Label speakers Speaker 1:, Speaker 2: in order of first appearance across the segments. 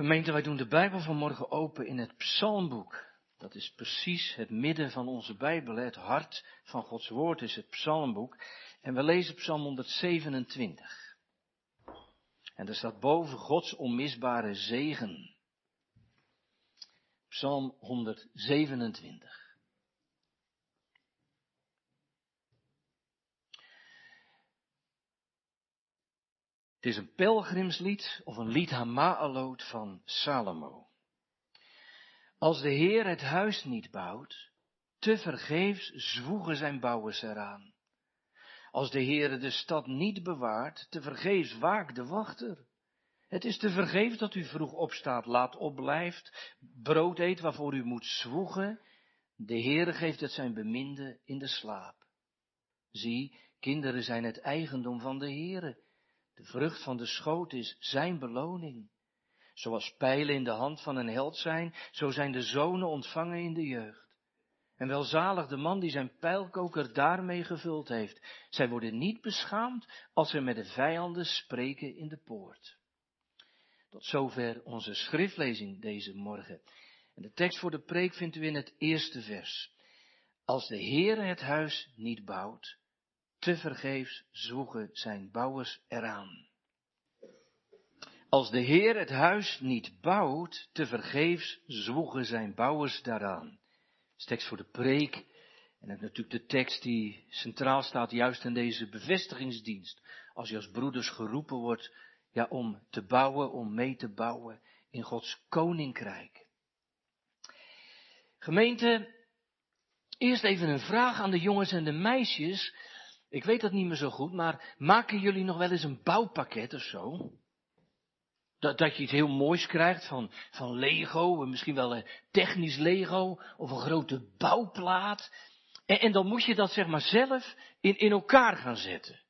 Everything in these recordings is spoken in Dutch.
Speaker 1: Gemeente, wij doen de Bijbel vanmorgen open in het Psalmboek. Dat is precies het midden van onze Bijbel. Het hart van Gods woord is het Psalmboek. En we lezen Psalm 127. En er staat boven Gods onmisbare zegen. Psalm 127. Het is een pelgrimslied of een lied Hama'alot van Salomo. Als de Heer het huis niet bouwt, te vergeefs zwoegen zijn bouwers eraan. Als de Heer de stad niet bewaart, te vergeefs waakt de wachter. Het is te vergeefs dat u vroeg opstaat, laat opblijft, brood eet waarvoor u moet zwoegen. De Heere geeft het zijn beminde in de slaap. Zie, kinderen zijn het eigendom van de Heere. De vrucht van de schoot is zijn beloning. Zoals pijlen in de hand van een held zijn, zo zijn de zonen ontvangen in de jeugd. En welzalig de man die zijn pijlkoker daarmee gevuld heeft. Zij worden niet beschaamd als ze met de vijanden spreken in de poort. Tot zover onze schriftlezing deze morgen. En de tekst voor de preek vindt u in het eerste vers. Als de Heer het huis niet bouwt, te vergeefs zwoegen zijn bouwers eraan. Als de Heer het huis niet bouwt, te vergeefs zwoegen zijn bouwers daaraan. Dat is tekst voor de preek. En het natuurlijk de tekst die centraal staat juist in deze bevestigingsdienst. Als je als broeders geroepen wordt, ja, om te bouwen, om mee te bouwen in Gods koninkrijk. Gemeente, eerst even een vraag aan de jongens en de meisjes. Ik weet dat niet meer zo goed, maar maken jullie nog wel eens een bouwpakket of zo? Dat, dat je iets heel moois krijgt van, van Lego, misschien wel een technisch Lego of een grote bouwplaat. En, en dan moet je dat zeg maar zelf in, in elkaar gaan zetten.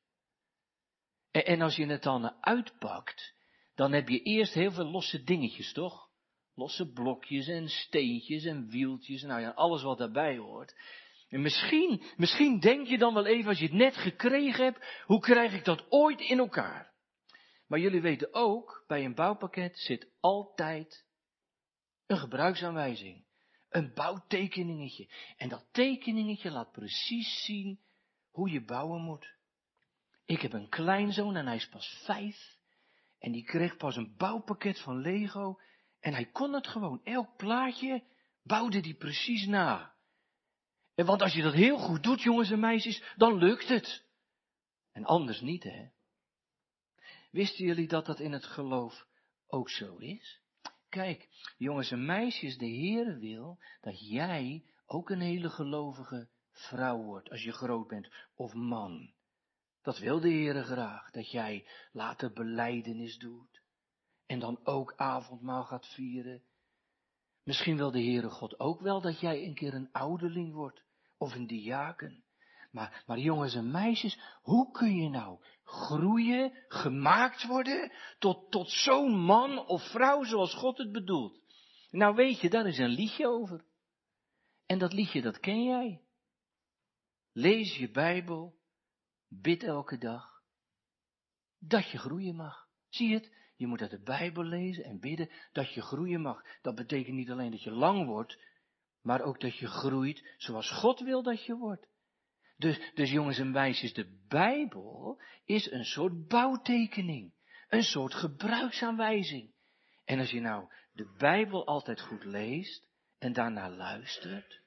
Speaker 1: En, en als je het dan uitpakt, dan heb je eerst heel veel losse dingetjes, toch? Losse blokjes en steentjes en wieltjes, nou ja, alles wat daarbij hoort. En misschien, misschien denk je dan wel even, als je het net gekregen hebt, hoe krijg ik dat ooit in elkaar? Maar jullie weten ook, bij een bouwpakket zit altijd een gebruiksaanwijzing. Een bouwtekeningetje. En dat tekeningetje laat precies zien hoe je bouwen moet. Ik heb een kleinzoon en hij is pas vijf. En die kreeg pas een bouwpakket van Lego. En hij kon het gewoon. Elk plaatje bouwde die precies na. En want als je dat heel goed doet, jongens en meisjes, dan lukt het. En anders niet, hè. Wisten jullie dat dat in het geloof ook zo is? Kijk, jongens en meisjes, de Heer wil dat jij ook een hele gelovige vrouw wordt als je groot bent, of man. Dat wil de Heer graag, dat jij later beleidenis doet en dan ook avondmaal gaat vieren. Misschien wil de Heere God ook wel dat jij een keer een ouderling wordt of een diaken. Maar, maar jongens en meisjes, hoe kun je nou groeien, gemaakt worden tot, tot zo'n man of vrouw zoals God het bedoelt? Nou weet je, daar is een liedje over. En dat liedje, dat ken jij. Lees je Bijbel, bid elke dag, dat je groeien mag. Zie het? Je moet uit de Bijbel lezen en bidden dat je groeien mag. Dat betekent niet alleen dat je lang wordt, maar ook dat je groeit zoals God wil dat je wordt. Dus, dus jongens en meisjes, de Bijbel is een soort bouwtekening. Een soort gebruiksaanwijzing. En als je nou de Bijbel altijd goed leest en daarna luistert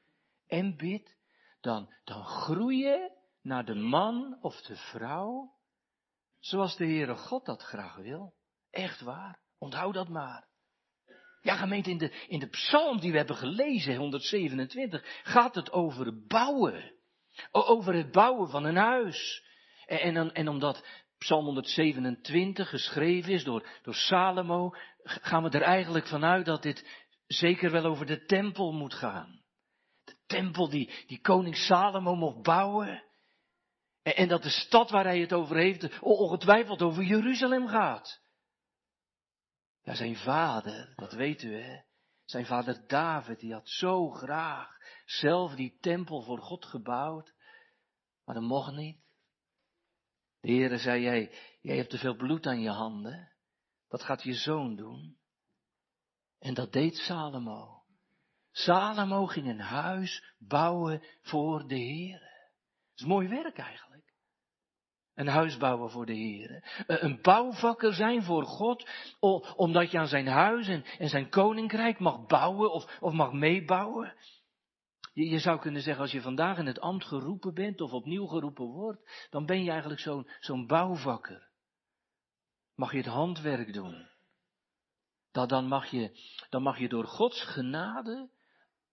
Speaker 1: en bidt, dan, dan groei je naar de man of de vrouw zoals de Heere God dat graag wil. Echt waar. Onthoud dat maar. Ja, gemeente, in de, in de psalm die we hebben gelezen, 127, gaat het over bouwen. Over het bouwen van een huis. En, en, en omdat Psalm 127 geschreven is door, door Salomo, gaan we er eigenlijk vanuit dat dit zeker wel over de tempel moet gaan. De tempel die, die koning Salomo mocht bouwen. En, en dat de stad waar hij het over heeft ongetwijfeld over Jeruzalem gaat. Ja, zijn vader, dat weet u hè. Zijn vader David, die had zo graag zelf die tempel voor God gebouwd, maar dat mocht niet. De Heere zei, jij, jij hebt te veel bloed aan je handen, dat gaat je zoon doen. En dat deed Salomo. Salomo ging een huis bouwen voor de Heer. Dat is mooi werk eigenlijk. Een huis bouwen voor de Heer. Een bouwvakker zijn voor God, omdat je aan zijn huis en, zijn koninkrijk mag bouwen of, mag meebouwen. Je, zou kunnen zeggen, als je vandaag in het ambt geroepen bent of opnieuw geroepen wordt, dan ben je eigenlijk zo'n bouwvakker. Mag je het handwerk doen. Dat, dan, mag je, dan mag je door Gods genade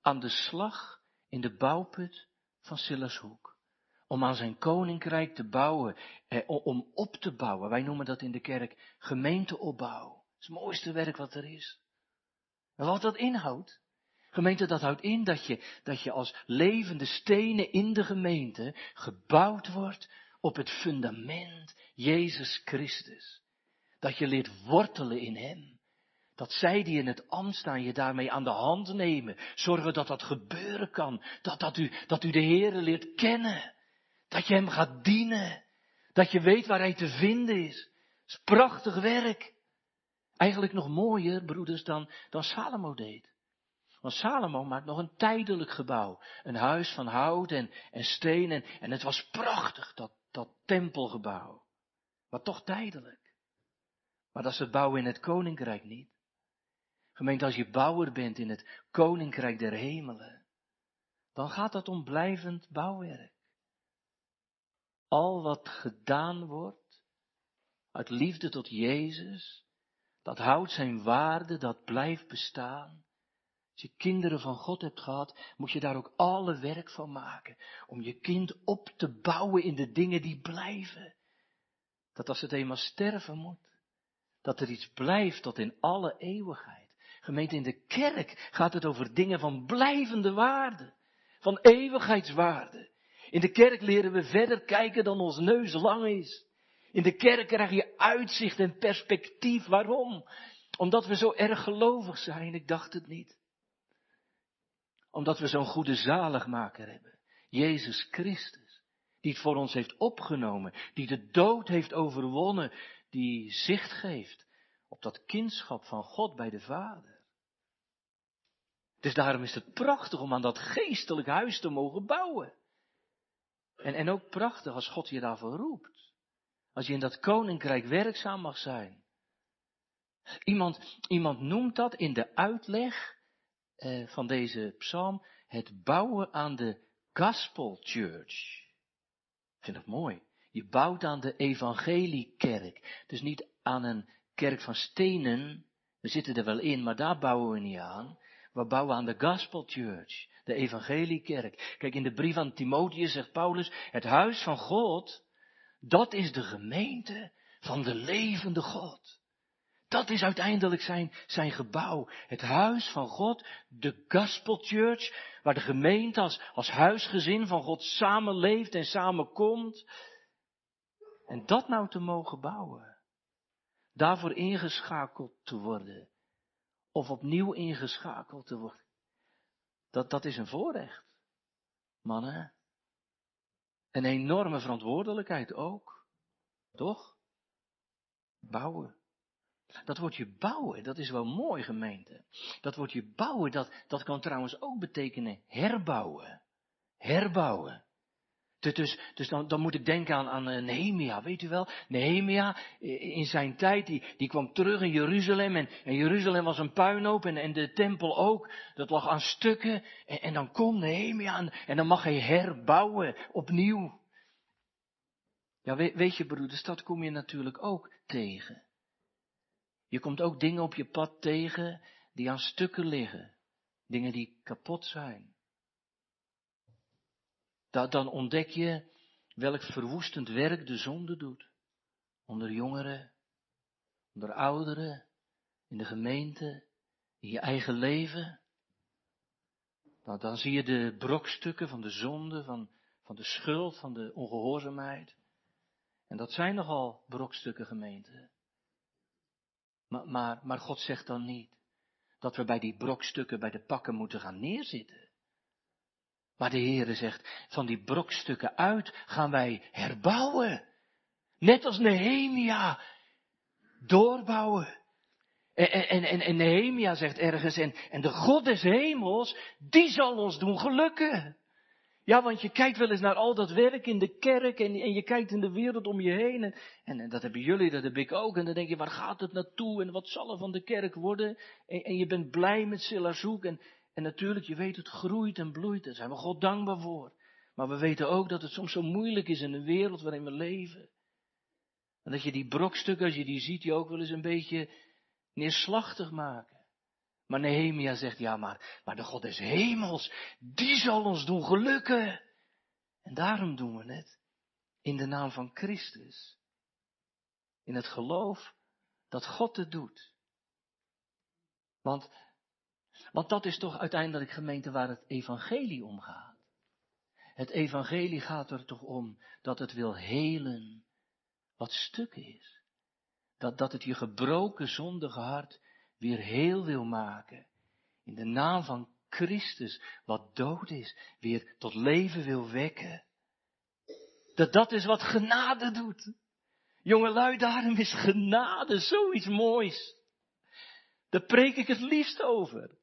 Speaker 1: aan de slag in de bouwput van Sillershoek. Om aan zijn koninkrijk te bouwen, eh, om op te bouwen. Wij noemen dat in de kerk gemeenteopbouw. Is het mooiste werk wat er is. En wat dat inhoudt, Gemeente, dat houdt in dat je, dat je als levende stenen in de gemeente gebouwd wordt op het fundament Jezus Christus. Dat je leert wortelen in Hem. Dat zij die in het ambt staan je daarmee aan de hand nemen. Zorgen dat dat gebeuren kan. Dat, dat, u, dat u de Heere leert kennen. Dat je Hem gaat dienen. Dat je weet waar Hij te vinden is. Dat is prachtig werk. Eigenlijk nog mooier, broeders, dan, dan Salomo deed. Want Salomo maakt nog een tijdelijk gebouw. Een huis van hout en, en steen. En, en het was prachtig, dat, dat tempelgebouw. Maar toch tijdelijk. Maar dat is het bouwen in het koninkrijk niet. Gemeente, als je bouwer bent in het koninkrijk der hemelen, dan gaat het om blijvend bouwwerk. Al wat gedaan wordt, uit liefde tot Jezus, dat houdt zijn waarde, dat blijft bestaan. Als je kinderen van God hebt gehad, moet je daar ook alle werk van maken. Om je kind op te bouwen in de dingen die blijven. Dat als het eenmaal sterven moet, dat er iets blijft tot in alle eeuwigheid. Gemeente, in de kerk gaat het over dingen van blijvende waarde. Van eeuwigheidswaarde. In de kerk leren we verder kijken dan ons neus lang is. In de kerk krijg je uitzicht en perspectief. Waarom? Omdat we zo erg gelovig zijn. Ik dacht het niet omdat we zo'n goede zaligmaker hebben. Jezus Christus. Die het voor ons heeft opgenomen. Die de dood heeft overwonnen. Die zicht geeft op dat kindschap van God bij de Vader. Dus daarom is het prachtig om aan dat geestelijk huis te mogen bouwen. En, en ook prachtig als God je daarvoor roept. Als je in dat koninkrijk werkzaam mag zijn. Iemand, iemand noemt dat in de uitleg eh, van deze psalm het bouwen aan de Gospel Church. Ik vind het mooi. Je bouwt aan de evangeliekerk. Dus niet aan een kerk van stenen. We zitten er wel in, maar daar bouwen we niet aan. We bouwen aan de Gospel Church, de evangeliekerk. Kijk, in de brief aan Timotheus zegt Paulus, het huis van God, dat is de gemeente van de levende God. Dat is uiteindelijk zijn, zijn gebouw. Het huis van God, de Gospel Church, waar de gemeente als, als huisgezin van God samenleeft en samenkomt. En dat nou te mogen bouwen. Daarvoor ingeschakeld te worden. Of opnieuw ingeschakeld te worden. Dat, dat is een voorrecht. Mannen. Een enorme verantwoordelijkheid ook. Toch? Bouwen. Dat woordje bouwen, dat is wel mooi gemeente. Dat woordje bouwen, dat, dat kan trouwens ook betekenen herbouwen. Herbouwen. Dus, dus dan, dan moet ik denken aan, aan eh, Nehemia, weet u wel? Nehemia, eh, in zijn tijd, die, die kwam terug in Jeruzalem en, en Jeruzalem was een puinhoop en, en de tempel ook. Dat lag aan stukken en, en dan komt Nehemia en, en dan mag hij herbouwen, opnieuw. Ja, weet, weet je broeders, dat kom je natuurlijk ook tegen. Je komt ook dingen op je pad tegen die aan stukken liggen. Dingen die kapot zijn. Dan ontdek je welk verwoestend werk de zonde doet. Onder jongeren, onder ouderen, in de gemeente, in je eigen leven. Nou, dan zie je de brokstukken van de zonde, van, van de schuld, van de ongehoorzaamheid. En dat zijn nogal brokstukken gemeente. Maar, maar, maar God zegt dan niet dat we bij die brokstukken, bij de pakken moeten gaan neerzitten. Maar de Heere zegt, van die brokstukken uit gaan wij herbouwen. Net als Nehemia. Doorbouwen. En, en, en, Nehemia zegt ergens, en, en de God des hemels, die zal ons doen gelukken. Ja, want je kijkt wel eens naar al dat werk in de kerk en, en je kijkt in de wereld om je heen. En, dat hebben jullie, dat heb ik ook. En dan denk je, waar gaat het naartoe en wat zal er van de kerk worden? En, en je bent blij met Sillazoek. En, en natuurlijk, je weet, het groeit en bloeit. Daar zijn we God dankbaar voor. Maar we weten ook dat het soms zo moeilijk is in de wereld waarin we leven. En dat je die brokstukken, als je die ziet, die ook wel eens een beetje neerslachtig maken. Maar Nehemia zegt, ja maar, maar de God des hemels, die zal ons doen gelukken. En daarom doen we het. In de naam van Christus. In het geloof dat God het doet. Want, want dat is toch uiteindelijk gemeente waar het evangelie om gaat. Het evangelie gaat er toch om dat het wil helen wat stuk is. Dat, dat het je gebroken zondige hart weer heel wil maken. In de naam van Christus, wat dood is, weer tot leven wil wekken. Dat dat is wat genade doet. Jongelui, daarom is genade zoiets moois. Daar preek ik het liefst over.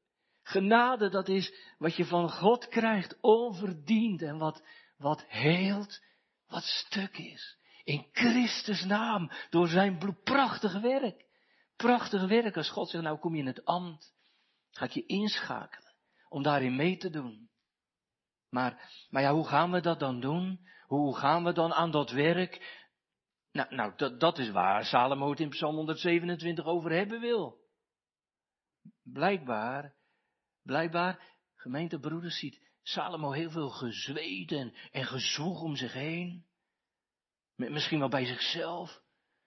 Speaker 1: Genade, dat is wat je van God krijgt, onverdiend en wat, wat heelt, wat stuk is. In Christus naam, door zijn bloedprachtige werk. Prachtig werk als God zegt, nou kom je in het ambt, ga ik je inschakelen om daarin mee te doen. Maar, maar ja, hoe gaan we dat dan doen? Hoe gaan we dan aan dat werk? Nou, nou dat, dat is waar Salomo het in Psalm 127 over hebben wil. Blijkbaar, blijkbaar, gemeentebroeders ziet Salomo heel veel gezweet en, en gezwoeg om zich heen. Misschien wel bij zichzelf.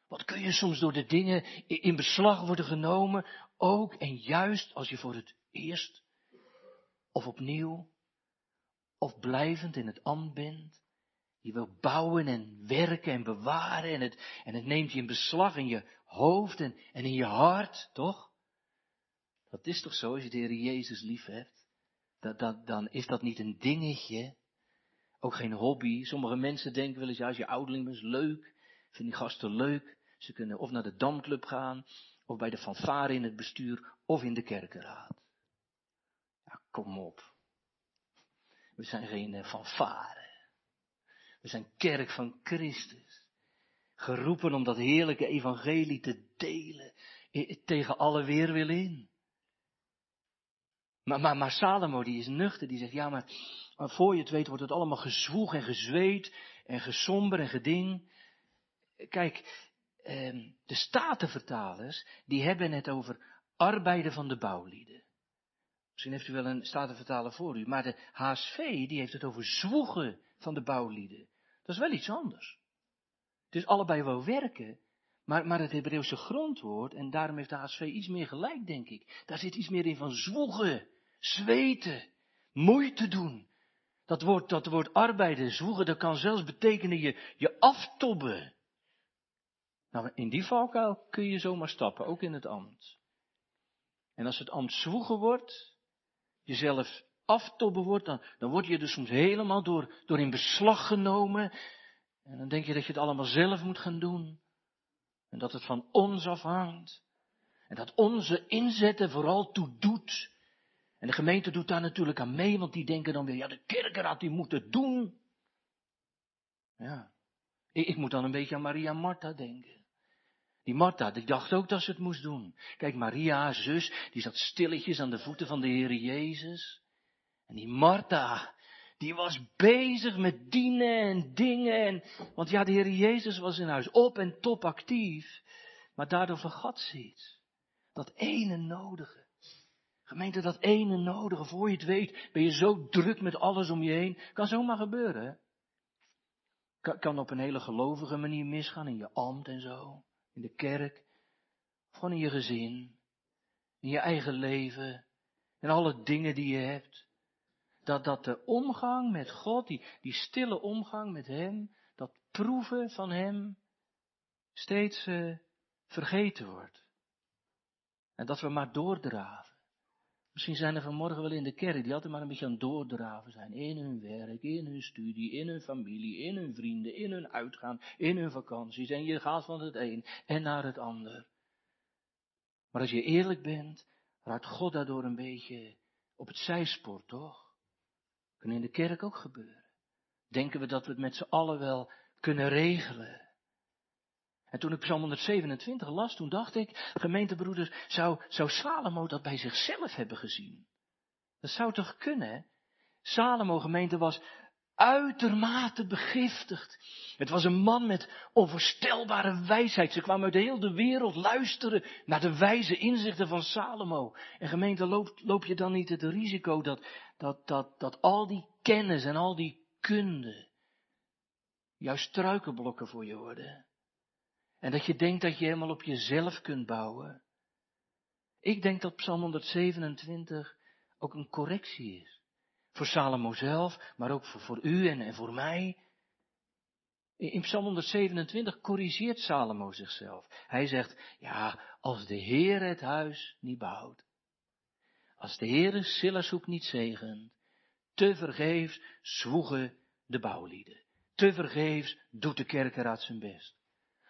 Speaker 1: Wat kun je soms door de dingen in beslag worden genomen, ook en juist als je voor het eerst of opnieuw of blijvend in het ambt bent. Je wil bouwen en werken en bewaren en het, en het neemt je in beslag in je hoofd en, en in je hart, toch? Dat is toch zo als je de Heer Jezus lief hebt? Dan is dat niet een dingetje, ook geen hobby. Sommige mensen denken wel eens, ja, als je ouderling bent, is leuk. Vind die gasten leuk. Ze kunnen of naar de Damclub gaan, of bij de fanfare in het bestuur, of in de kerkenraad. Ja, kom op. We zijn geen uh, fanfare. We zijn kerk van Christus. Geroepen om dat heerlijke evangelie te delen tegen alle weerwil in. Maar, maar, Salomo die is nuchter, die zegt, ja maar, maar voor je het weet wordt het allemaal gezwoeg en gezweet en gesomber en geding. Kijk, Ehm, de statenvertalers, die hebben het over arbeiden van de bouwlieden. Misschien heeft u wel een statenvertaler voor u, maar de HSV, die heeft het over zwoegen van de bouwlieden. Dat is wel iets anders. Het is allebei wel werken, maar, maar het Hebreeuwse grondwoord, en daarom heeft de HSV iets meer gelijk, denk ik. Daar zit iets meer in van zwoegen, zweten, moeite doen. Dat woord, dat woord arbeiden, zwoegen, dat kan zelfs betekenen je, je aftobben. Nou, in die valkuil kun je zomaar stappen, ook in het ambt. En als het ambt zwoegen wordt, jezelf aftobben wordt, dan, dan word je dus soms helemaal door, door in beslag genomen. En dan denk je dat je het allemaal zelf moet gaan doen. En dat het van ons afhangt. En dat onze inzetten vooral toe doet. En de gemeente doet daar natuurlijk aan mee, want die denken dan weer, ja, de kerkenraad die moet het doen. Ja. Ik, ik moet dan een beetje aan Maria Martha denken. Die Martha, die dacht ook dat ze het moest doen. Kijk, Maria, zus, die zat stilletjes aan de voeten van de Heer Jezus. En die Martha, die was bezig met dienen en dingen. En, want ja, de Heer Jezus was in huis op en top actief. Maar daardoor vergat ze iets. Dat ene nodige. Gemeente, dat ene nodige. Voor je het weet, ben je zo druk met alles om je heen. Kan zomaar gebeuren. Kan, op een hele gelovige manier misgaan in je ambt en zo in de kerk, gewoon in je gezin, in je eigen leven, en alle dingen die je hebt. Dat, dat de omgang met God, die, die stille omgang met Hem, dat proeven van Hem, steeds uh, vergeten wordt. En dat we maar doordraven. Misschien zijn er vanmorgen wel in de kerk die altijd maar een beetje aan het doordraven zijn. In hun werk, in hun studie, in hun familie, in hun vrienden, in hun uitgaan, in hun vakanties. En je gaat van het een en naar het ander. Maar als je eerlijk bent, raakt God daardoor een beetje op het zijspoor, toch? Kan in de kerk ook gebeuren. Denken we dat we het met z'n allen wel kunnen regelen? En toen ik Psalm 127 las, toen dacht ik, gemeentebroeders, zou, zou Salomo dat bij zichzelf hebben gezien? Dat zou toch kunnen? Salomo, gemeente, was uitermate begiftigd. Het was een man met onvoorstelbare wijsheid. Ze kwamen uit de hele wereld luisteren naar de wijze inzichten van Salomo. En gemeente, loop, loop je dan niet het risico dat, dat, dat, dat al die kennis en al die kunde juist struikenblokken voor je worden? En dat je denkt dat je helemaal op jezelf kunt bouwen. Ik denk dat Psalm 127 ook een correctie is. Voor Salomo zelf, maar ook voor, u en, en voor mij. In Psalm 127 corrigeert Salomo zichzelf. Hij zegt, ja, als de Heer het huis niet bouwt, als de Heer Silashoek niet zegent, te vergeefs zwoegen de bouwlieden. Te vergeefs doet de kerkeraad zijn best.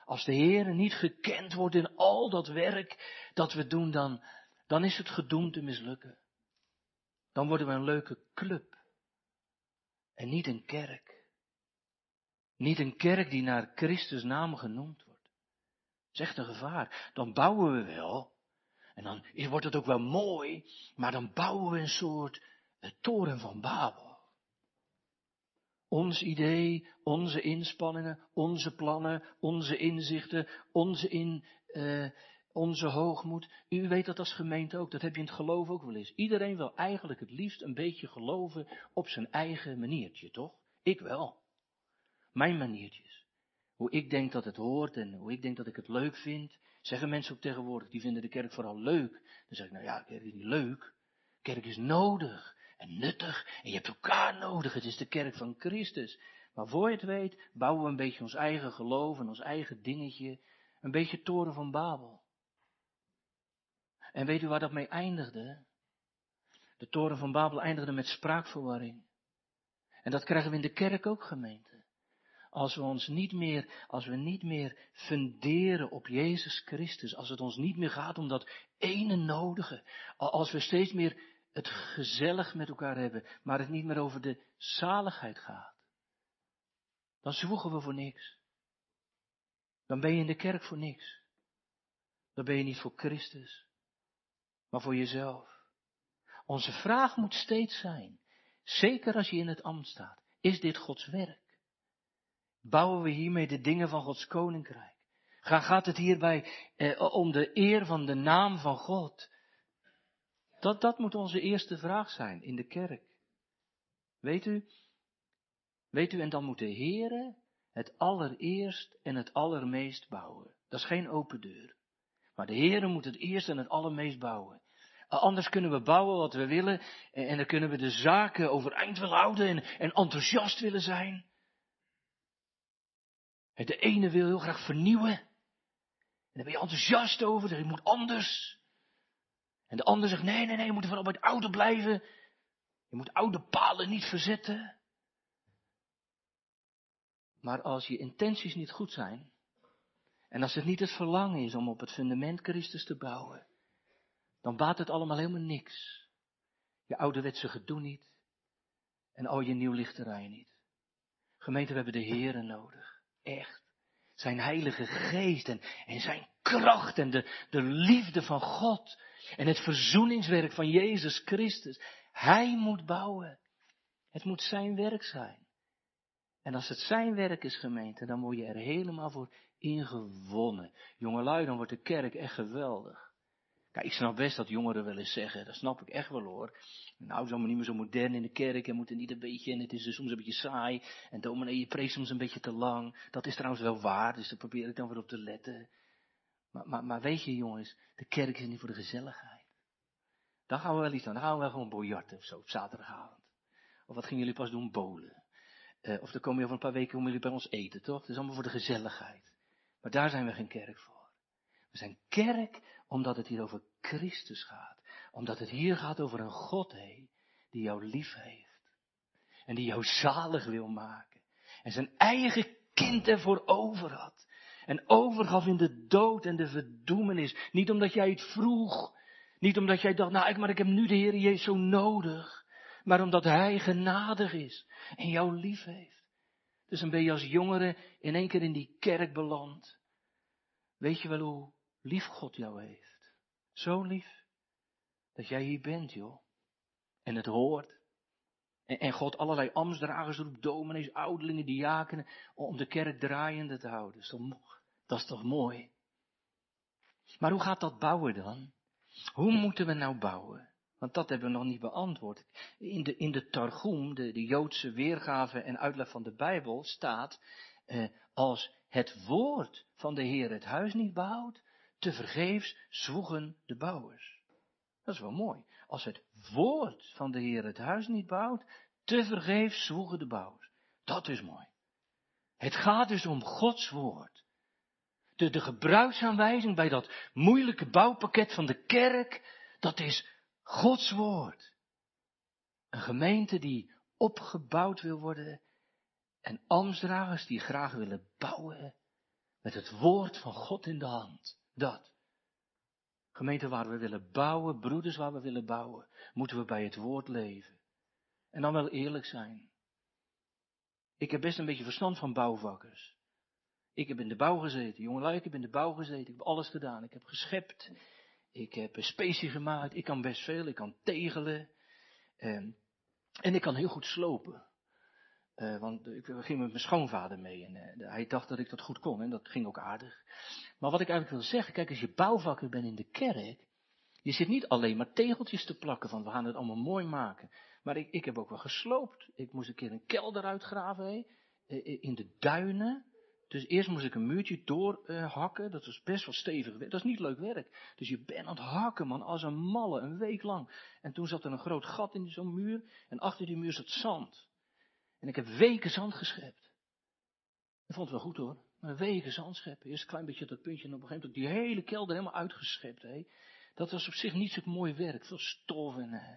Speaker 1: Als de Heer niet gekend wordt in al dat werk dat we doen, dan, dan is het gedoemd te mislukken. Dan worden we een leuke club. En niet een kerk. Niet een kerk die naar Christus naam genoemd wordt. Dat is echt een gevaar. Dan bouwen we wel. En dan wordt het ook wel mooi. Maar dan bouwen we een soort toren van Babel. Ons idee, onze inspanningen, onze plannen, onze inzichten, onze, in, uh, onze hoogmoed. U weet dat als gemeente ook, dat heb je in het geloof ook wel eens. Iedereen wil eigenlijk het liefst een beetje geloven op zijn eigen maniertje, toch? Ik wel. Mijn maniertjes. Hoe ik denk dat het hoort en hoe ik denk dat ik het leuk vind. Zeggen mensen ook tegenwoordig, die vinden de kerk vooral leuk. Dan zeg ik, nou ja, kerk is niet leuk. Kerk is nodig en nuttig. En je hebt elkaar nodig. Het is de kerk van Christus. Maar voor je het weet, bouwen we een beetje ons eigen geloof en ons eigen dingetje. Een beetje toren van Babel. En weet u waar dat mee eindigde? De toren van Babel eindigde met spraakverwarring. En dat krijgen we in de kerk ook, gemeente. Als we ons niet meer, als we niet meer funderen op Jezus Christus, als het ons niet meer gaat om dat ene nodige, als we steeds meer het gezellig met elkaar hebben, maar het niet meer over de zaligheid gaat, dan zwoegen we voor niks. Dan ben je in de kerk voor niks. Dan ben je niet voor Christus, maar voor jezelf. Onze vraag moet steeds zijn, zeker als je in het ambt staat, is dit Gods werk? Bouwen we hiermee de dingen van Gods koninkrijk? Gaat het hierbij eh, om de eer van de naam van God? Dat, dat moet onze eerste vraag zijn in de kerk. Weet u? Weet u, en dan moet de Heere het allereerst en het allermeest bouwen. Dat is geen open deur. Maar de Heere moet het eerst en het allermeest bouwen. Anders kunnen we bouwen wat we willen en, dan kunnen we de zaken overeind willen houden en, en enthousiast willen zijn. De ene wil heel graag vernieuwen. En daar ben je enthousiast over, dat het moet anders. En de ander zegt, nee, nee, nee, je moet bij het oude blijven. Je moet oude palen niet verzetten. Maar als je intenties niet goed zijn, en als het niet het verlangen is om op het fundament Christus te bouwen, dan baat het allemaal helemaal niks. Je ouderwetse gedoe niet, en al je nieuwlichterij niet. Gemeente, we hebben de Here nodig. Echt. Zijn heilige geest en, en zijn kracht en de, de liefde van God en het verzoeningswerk van Jezus Christus. Hij moet bouwen. Het moet zijn werk zijn. En als het zijn werk is, gemeente, dan word je er helemaal voor ingewonnen. Jongelui, dan wordt de kerk echt geweldig. Ik snap best dat jongeren wel eens zeggen, dat snap ik echt wel hoor. Nou, is allemaal niet meer zo modern in de kerk en moeten niet een beetje, en het is dus soms een beetje saai. En dominee, je preekt soms een beetje te lang. Dat is trouwens wel waar, dus daar probeer ik dan weer op te letten. Maar, maar, maar weet je jongens, de kerk is niet voor de gezelligheid. Dan gaan we wel iets aan. Dan gaan we wel gewoon biljarten of zo op zaterdagavond. Of wat gingen jullie pas doen? Bolen. Uh, of dan komen je over een paar weken komen jullie bij ons eten, toch? Het is allemaal voor de gezelligheid. Maar daar zijn we geen kerk voor. We zijn kerk omdat het hier over Christus gaat. Omdat het hier gaat over een God hé, die jou lief heeft. En die jou zalig wil maken. En zijn eigen kind ervoor over had. En overgaf in de dood en de verdoemenis. Niet omdat jij het vroeg. Niet omdat jij dacht, nou, maar ik heb nu de Heer Jezus zo nodig. Maar omdat Hij genadig is en jou lief heeft. Dus dan ben je als jongere in één keer in die kerk beland. Weet je wel hoe lief God jou heeft? Zo lief. Dat jij hier bent, joh. En het hoort. En, en God allerlei ambtsdragers roept, dominees, ouderlingen, diakenen, om de kerk draaiende te houden. Dat is, toch, dat is toch mooi? Maar hoe gaat dat bouwen dan? Hoe moeten we nou bouwen? Want dat hebben we nog niet beantwoord. In de, in de Targum, de, de Joodse weergave en uitleg van de Bijbel, staat, eh, als het woord van de Heer het huis niet bouwt, te vergeefs zwoegen de bouwers. Dat is wel mooi. Als het woord van de Heer het huis niet bouwt, te vergeefs zwoegen de bouwers. Dat is mooi. Het gaat dus om Gods woord. De, de gebruiksaanwijzing bij dat moeilijke bouwpakket van de kerk, dat is Gods woord. Een gemeente die opgebouwd wil worden en ambtsdragers die graag willen bouwen met het woord van God in de hand. Dat. Gemeente waar we willen bouwen, broeders waar we willen bouwen, moeten we bij het woord leven. En dan wel eerlijk zijn. Ik heb best een beetje verstand van bouwvakkers. Ik heb in de bouw gezeten, jongelui, ik heb in de bouw gezeten, ik heb alles gedaan. Ik heb geschept, ik heb een specie gemaakt, ik kan best veel, ik kan tegelen. En, en ik kan heel goed slopen. Uh, want ik ging met mijn schoonvader mee en uh, hij dacht dat ik dat goed kon en dat ging ook aardig. Maar wat ik eigenlijk wil zeggen, kijk, als je bouwvakker bent in de kerk, je zit niet alleen maar tegeltjes te plakken van we gaan het allemaal mooi maken. Maar ik, ik heb ook wel gesloopt. Ik moest een keer een kelder uitgraven, hé, in de duinen. Dus eerst moest ik een muurtje doorhakken. Dat was best wel stevig werk. Dat is niet leuk werk. Dus je bent aan het hakken, man, als een malle, een week lang. En toen zat er een groot gat in zo'n muur. En achter die muur zat zand. En ik heb weken zand geschept. Dat vond het wel goed hoor. Maar weken zand scheppen. Eerst een klein beetje dat puntje en op een gegeven moment die hele kelder helemaal uitgeschept. Hè. Dat was op zich niet zo mooi werk. Veel stof en, uh,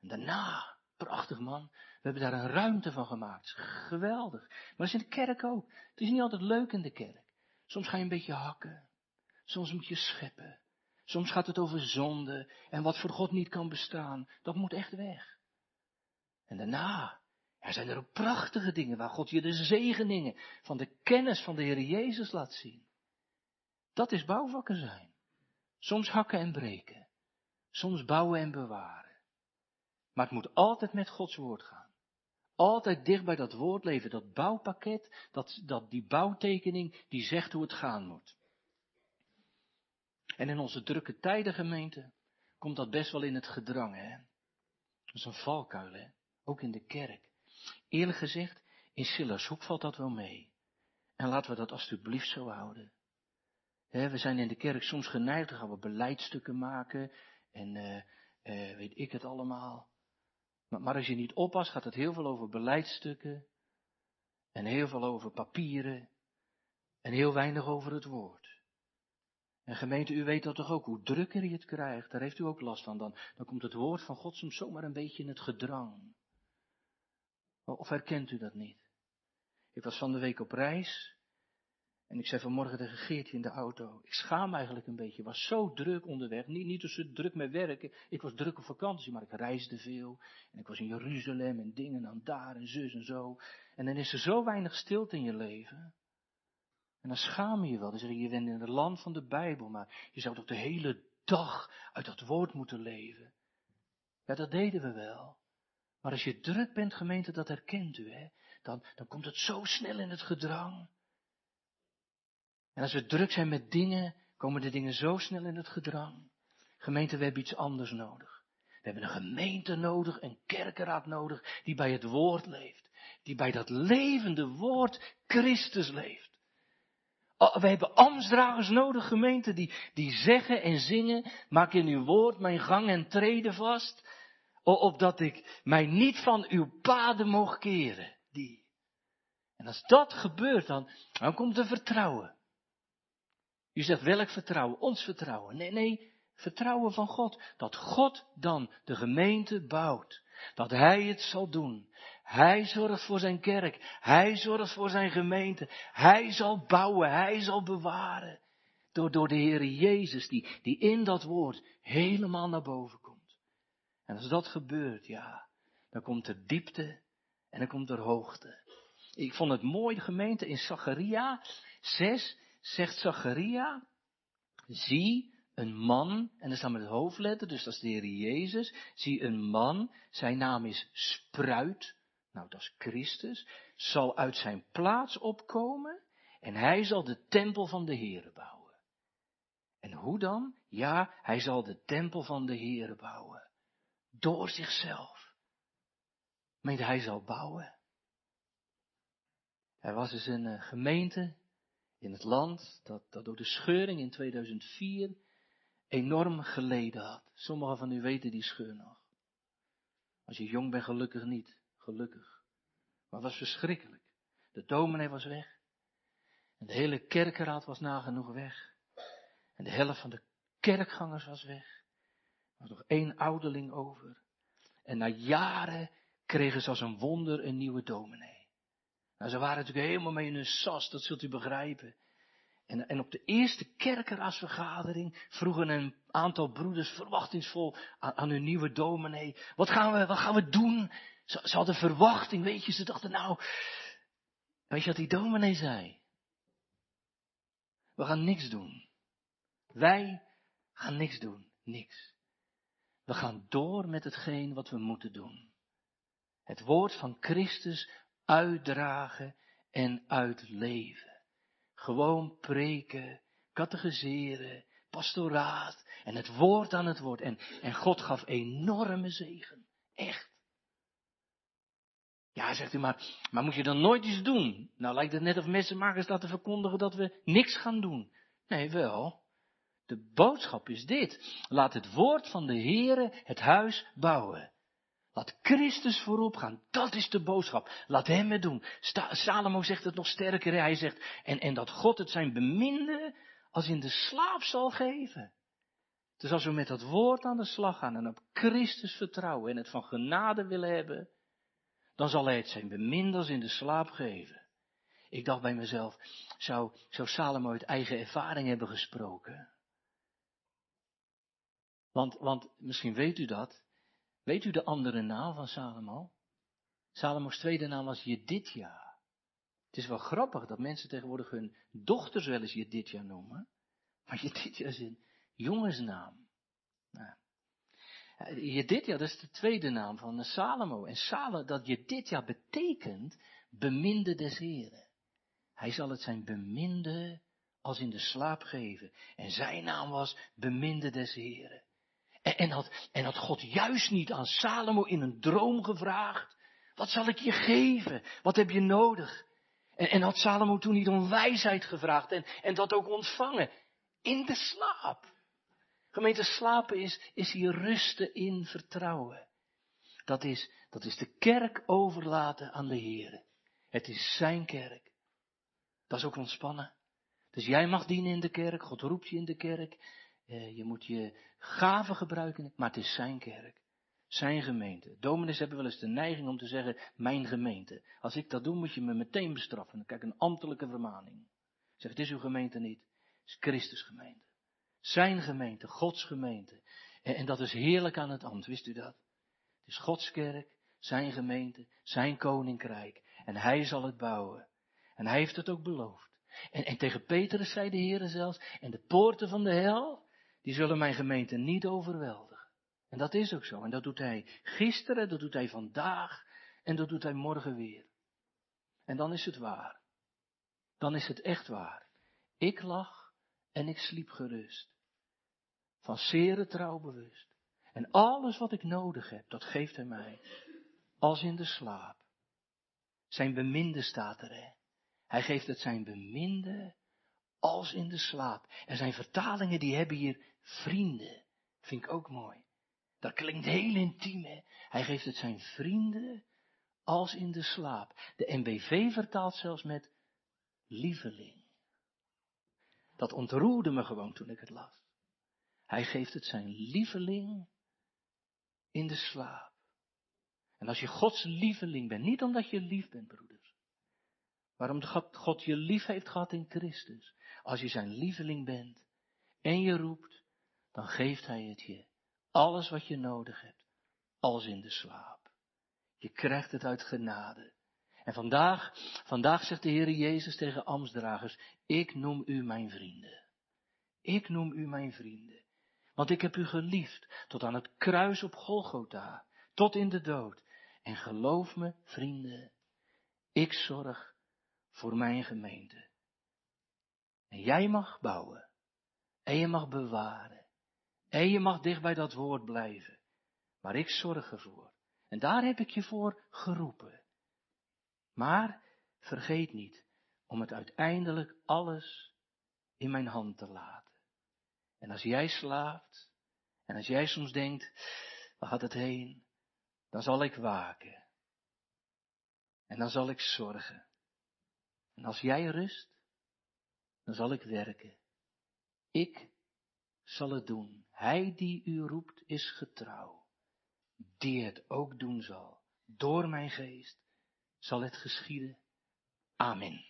Speaker 1: en daarna, prachtig man. We hebben daar een ruimte van gemaakt. Geweldig. Maar dat is in de kerk ook. Het is niet altijd leuk in de kerk. Soms ga je een beetje hakken. Soms moet je scheppen. Soms gaat het over zonde. En wat voor God niet kan bestaan. Dat moet echt weg. En daarna, er zijn er ook prachtige dingen waar God je de zegeningen van de kennis van de Heer Jezus laat zien. Dat is bouwvakken zijn. Soms hakken en breken. Soms bouwen en bewaren. Maar het moet altijd met Gods woord gaan. Altijd dicht bij dat woord leven, dat bouwpakket, dat, dat, die bouwtekening die zegt hoe het gaan moet. En in onze drukke tijden, gemeente, komt dat best wel in het gedrang, hè. Dat is een valkuil, hè. Ook in de kerk. Eerlijk gezegd, in Sillershoek valt dat wel mee. En laten we dat alsjeblieft zo houden. we zijn in de kerk soms geneigd, dan gaan we beleidstukken maken en uh, uh, weet ik het allemaal. Maar, maar, als je niet oppast, gaat het heel veel over beleidstukken en heel veel over papieren en heel weinig over het woord. En gemeente, u weet dat toch ook, hoe drukker je het krijgt, daar heeft u ook last van. Dan, dan komt het woord van God soms zomaar een beetje in het gedrang. Of herkent u dat niet? Ik was van de week op reis. En ik zei vanmorgen tegen Geertje in de auto. Ik schaam me eigenlijk een beetje. Ik was zo druk onderweg. Niet, niet zo druk met werken. Ik was druk op vakantie, maar ik reisde veel. En ik was in Jeruzalem en dingen dan daar en zus en zo. En dan is er zo weinig stilte in je leven. En dan schaam je je wel. Dan zeg je, je bent in het land van de Bijbel. Maar je zou toch de hele dag uit dat woord moeten leven. Ja, dat deden we wel. Maar als je druk bent, gemeente, dat herkent u, hè, dan, dan komt het zo snel in het gedrang. En als we druk zijn met dingen, komen de dingen zo snel in het gedrang. Gemeente, we hebben iets anders nodig. We hebben een gemeente nodig, een kerkenraad nodig, die bij het woord leeft. Die bij dat levende woord Christus leeft. Oh, we hebben ambtsdragers nodig, gemeente, die, die zeggen en zingen, maak in uw woord mijn gang en treden vast opdat ik mij niet van uw paden mocht keren. Die. En als dat gebeurt, dan, dan komt er vertrouwen. U zegt welk vertrouwen? Ons vertrouwen. Nee, nee, vertrouwen van God. Dat God dan de gemeente bouwt. Dat Hij het zal doen. Hij zorgt voor zijn kerk. Hij zorgt voor zijn gemeente. Hij zal bouwen. Hij zal bewaren. Door, door de Heer Jezus, die, die in dat woord helemaal naar boven komt. En als dat gebeurt, ja, dan komt er diepte en dan komt er hoogte. Ik vond het mooi, de gemeente in Zacharia 6 zegt Zacharia, zie een man, en er staat met hoofdletter, dus dat is de Heer Jezus, zie een man, zijn naam is Spruit, nou dat is Christus, zal uit zijn plaats opkomen en hij zal de tempel van de Heere bouwen. En hoe dan? Ja, hij zal de tempel van de Heere bouwen. Door zichzelf. Meent hij zal bouwen. Er was dus een eh, gemeente in het land dat, dat door de scheuring in 2004 enorm geleden had. Sommigen van u weten die scheur nog. Als je jong bent, gelukkig niet. Gelukkig. Maar het was verschrikkelijk. De dominee was weg. En de hele kerkenraad was nagenoeg weg. En de helft van de kerkgangers was weg. Was nog één ouderling over. En na jaren kregen ze als een wonder een nieuwe dominee. Nou, ze waren natuurlijk helemaal mee in hun sas, dat zult u begrijpen. En, en op de eerste kerkerasvergadering vroegen een aantal broeders verwachtingsvol aan, aan hun nieuwe dominee. Wat gaan we, wat gaan we doen? Ze, ze hadden verwachting, weet je. Ze dachten nou, weet je wat die dominee zei? We gaan niks doen. Wij gaan niks doen. Niks. We gaan door met hetgeen wat we moeten doen. Het woord van Christus uitdragen en uitleven. Gewoon preken, catechiseren, pastoraat en het woord aan het woord. En, en God gaf enorme zegen. Echt. Ja, zegt u maar, maar moet je dan nooit iets doen? Nou lijkt het net of messenmakers te verkondigen dat we niks gaan doen. Nee, wel. De boodschap is dit. Laat het woord van de Heere het huis bouwen. Laat Christus voorop gaan. Dat is de boodschap. Laat hem het doen. Salomo zegt het nog sterker. Hij zegt, en, en dat God het zijn beminde als in de slaap zal geven. Dus als we met dat woord aan de slag gaan en op Christus vertrouwen en het van genade willen hebben, dan zal hij het zijn beminde als in de slaap geven. Ik dacht bij mezelf, zou, zou Salomo uit eigen ervaring hebben gesproken? Want, want misschien weet u dat. Weet u de andere naam van Salomo? Salomo's tweede naam was Jedidja. Het is wel grappig dat mensen tegenwoordig hun dochters wel eens Jedidja noemen. Maar Jedidja is een jongensnaam. Nou. Jedidja, dat is de tweede naam van Salomo. En Salomo, dat Jedidja betekent beminde des Heren. Hij zal het zijn beminde als in de slaap geven. En zijn naam was beminde des Heren. En, had, en had God juist niet aan Salomo in een droom gevraagd, wat zal ik je geven? Wat heb je nodig? En, en had Salomo toen niet om wijsheid gevraagd en, en dat ook ontvangen? In de slaap. Gemeente slapen is, is hier rusten in vertrouwen. Dat is, dat is de kerk overlaten aan de Heer. Het is zijn kerk. Dat is ook ontspannen. Dus jij mag dienen in de kerk, God roept je in de kerk. Eh, je moet je gaven gebruiken, maar het is zijn kerk. Zijn gemeente. Dominees hebben wel eens de neiging om te zeggen, mijn gemeente. Als ik dat doe, moet je me meteen bestraffen. Ik een ambtelijke vermaning. Zeg, het is uw gemeente niet. Het is Christus gemeente. Zijn gemeente, Gods gemeente. En, en dat is heerlijk aan het ambt, wist u dat? Het is Gods kerk, zijn gemeente, zijn koninkrijk. En hij zal het bouwen. En hij heeft het ook beloofd. En, en tegen Petrus zei de Heer zelfs, en de poorten van de hel, die zullen mijn gemeente niet overweldigen. En dat is ook zo. En dat doet hij gisteren, dat doet hij vandaag en dat doet hij morgen weer. En dan is het waar. Dan is het echt waar. Ik lag en ik sliep gerust. Van zere trouw bewust. En alles wat ik nodig heb, dat geeft hij mij. Als in de slaap. Zijn beminde staat er. Hij geeft het zijn beminde als in de slaap. En zijn vertalingen die hebben hier vrienden. Vind ik ook mooi. Dat klinkt heel intiem, hè? Hij geeft het zijn vrienden als in de slaap. De NBV vertaalt zelfs met lieveling. Dat ontroerde me gewoon toen ik het las. Hij geeft het zijn lieveling in de slaap. En als je Gods lieveling bent, niet omdat je lief bent, broeders, God, God je lief heeft gehad in Christus. Als je zijn lieveling bent en je roept, dan geeft hij het je. Alles wat je nodig hebt, als in de slaap. Je krijgt het uit genade. En vandaag, vandaag zegt de Heer Jezus tegen ambtsdragers, ik noem u mijn vrienden. Ik noem u mijn vrienden. Want ik heb u geliefd tot aan het kruis op Golgotha, tot in de dood. En geloof me, vrienden, ik zorg voor mijn gemeente. En jij mag bouwen. En je mag bewaren. En je mag dicht bij dat woord blijven. Maar ik zorg ervoor. En daar heb ik je voor geroepen. Maar vergeet niet om het uiteindelijk alles in mijn hand te laten. En als jij slaapt, en als jij soms denkt, waar gaat het heen? Dan zal ik waken. En dan zal ik zorgen. En als jij rust, dan zal ik werken. Ik zal het doen. Hij die u roept is getrouw, die het ook doen zal. Door mijn geest zal het geschieden. Amen.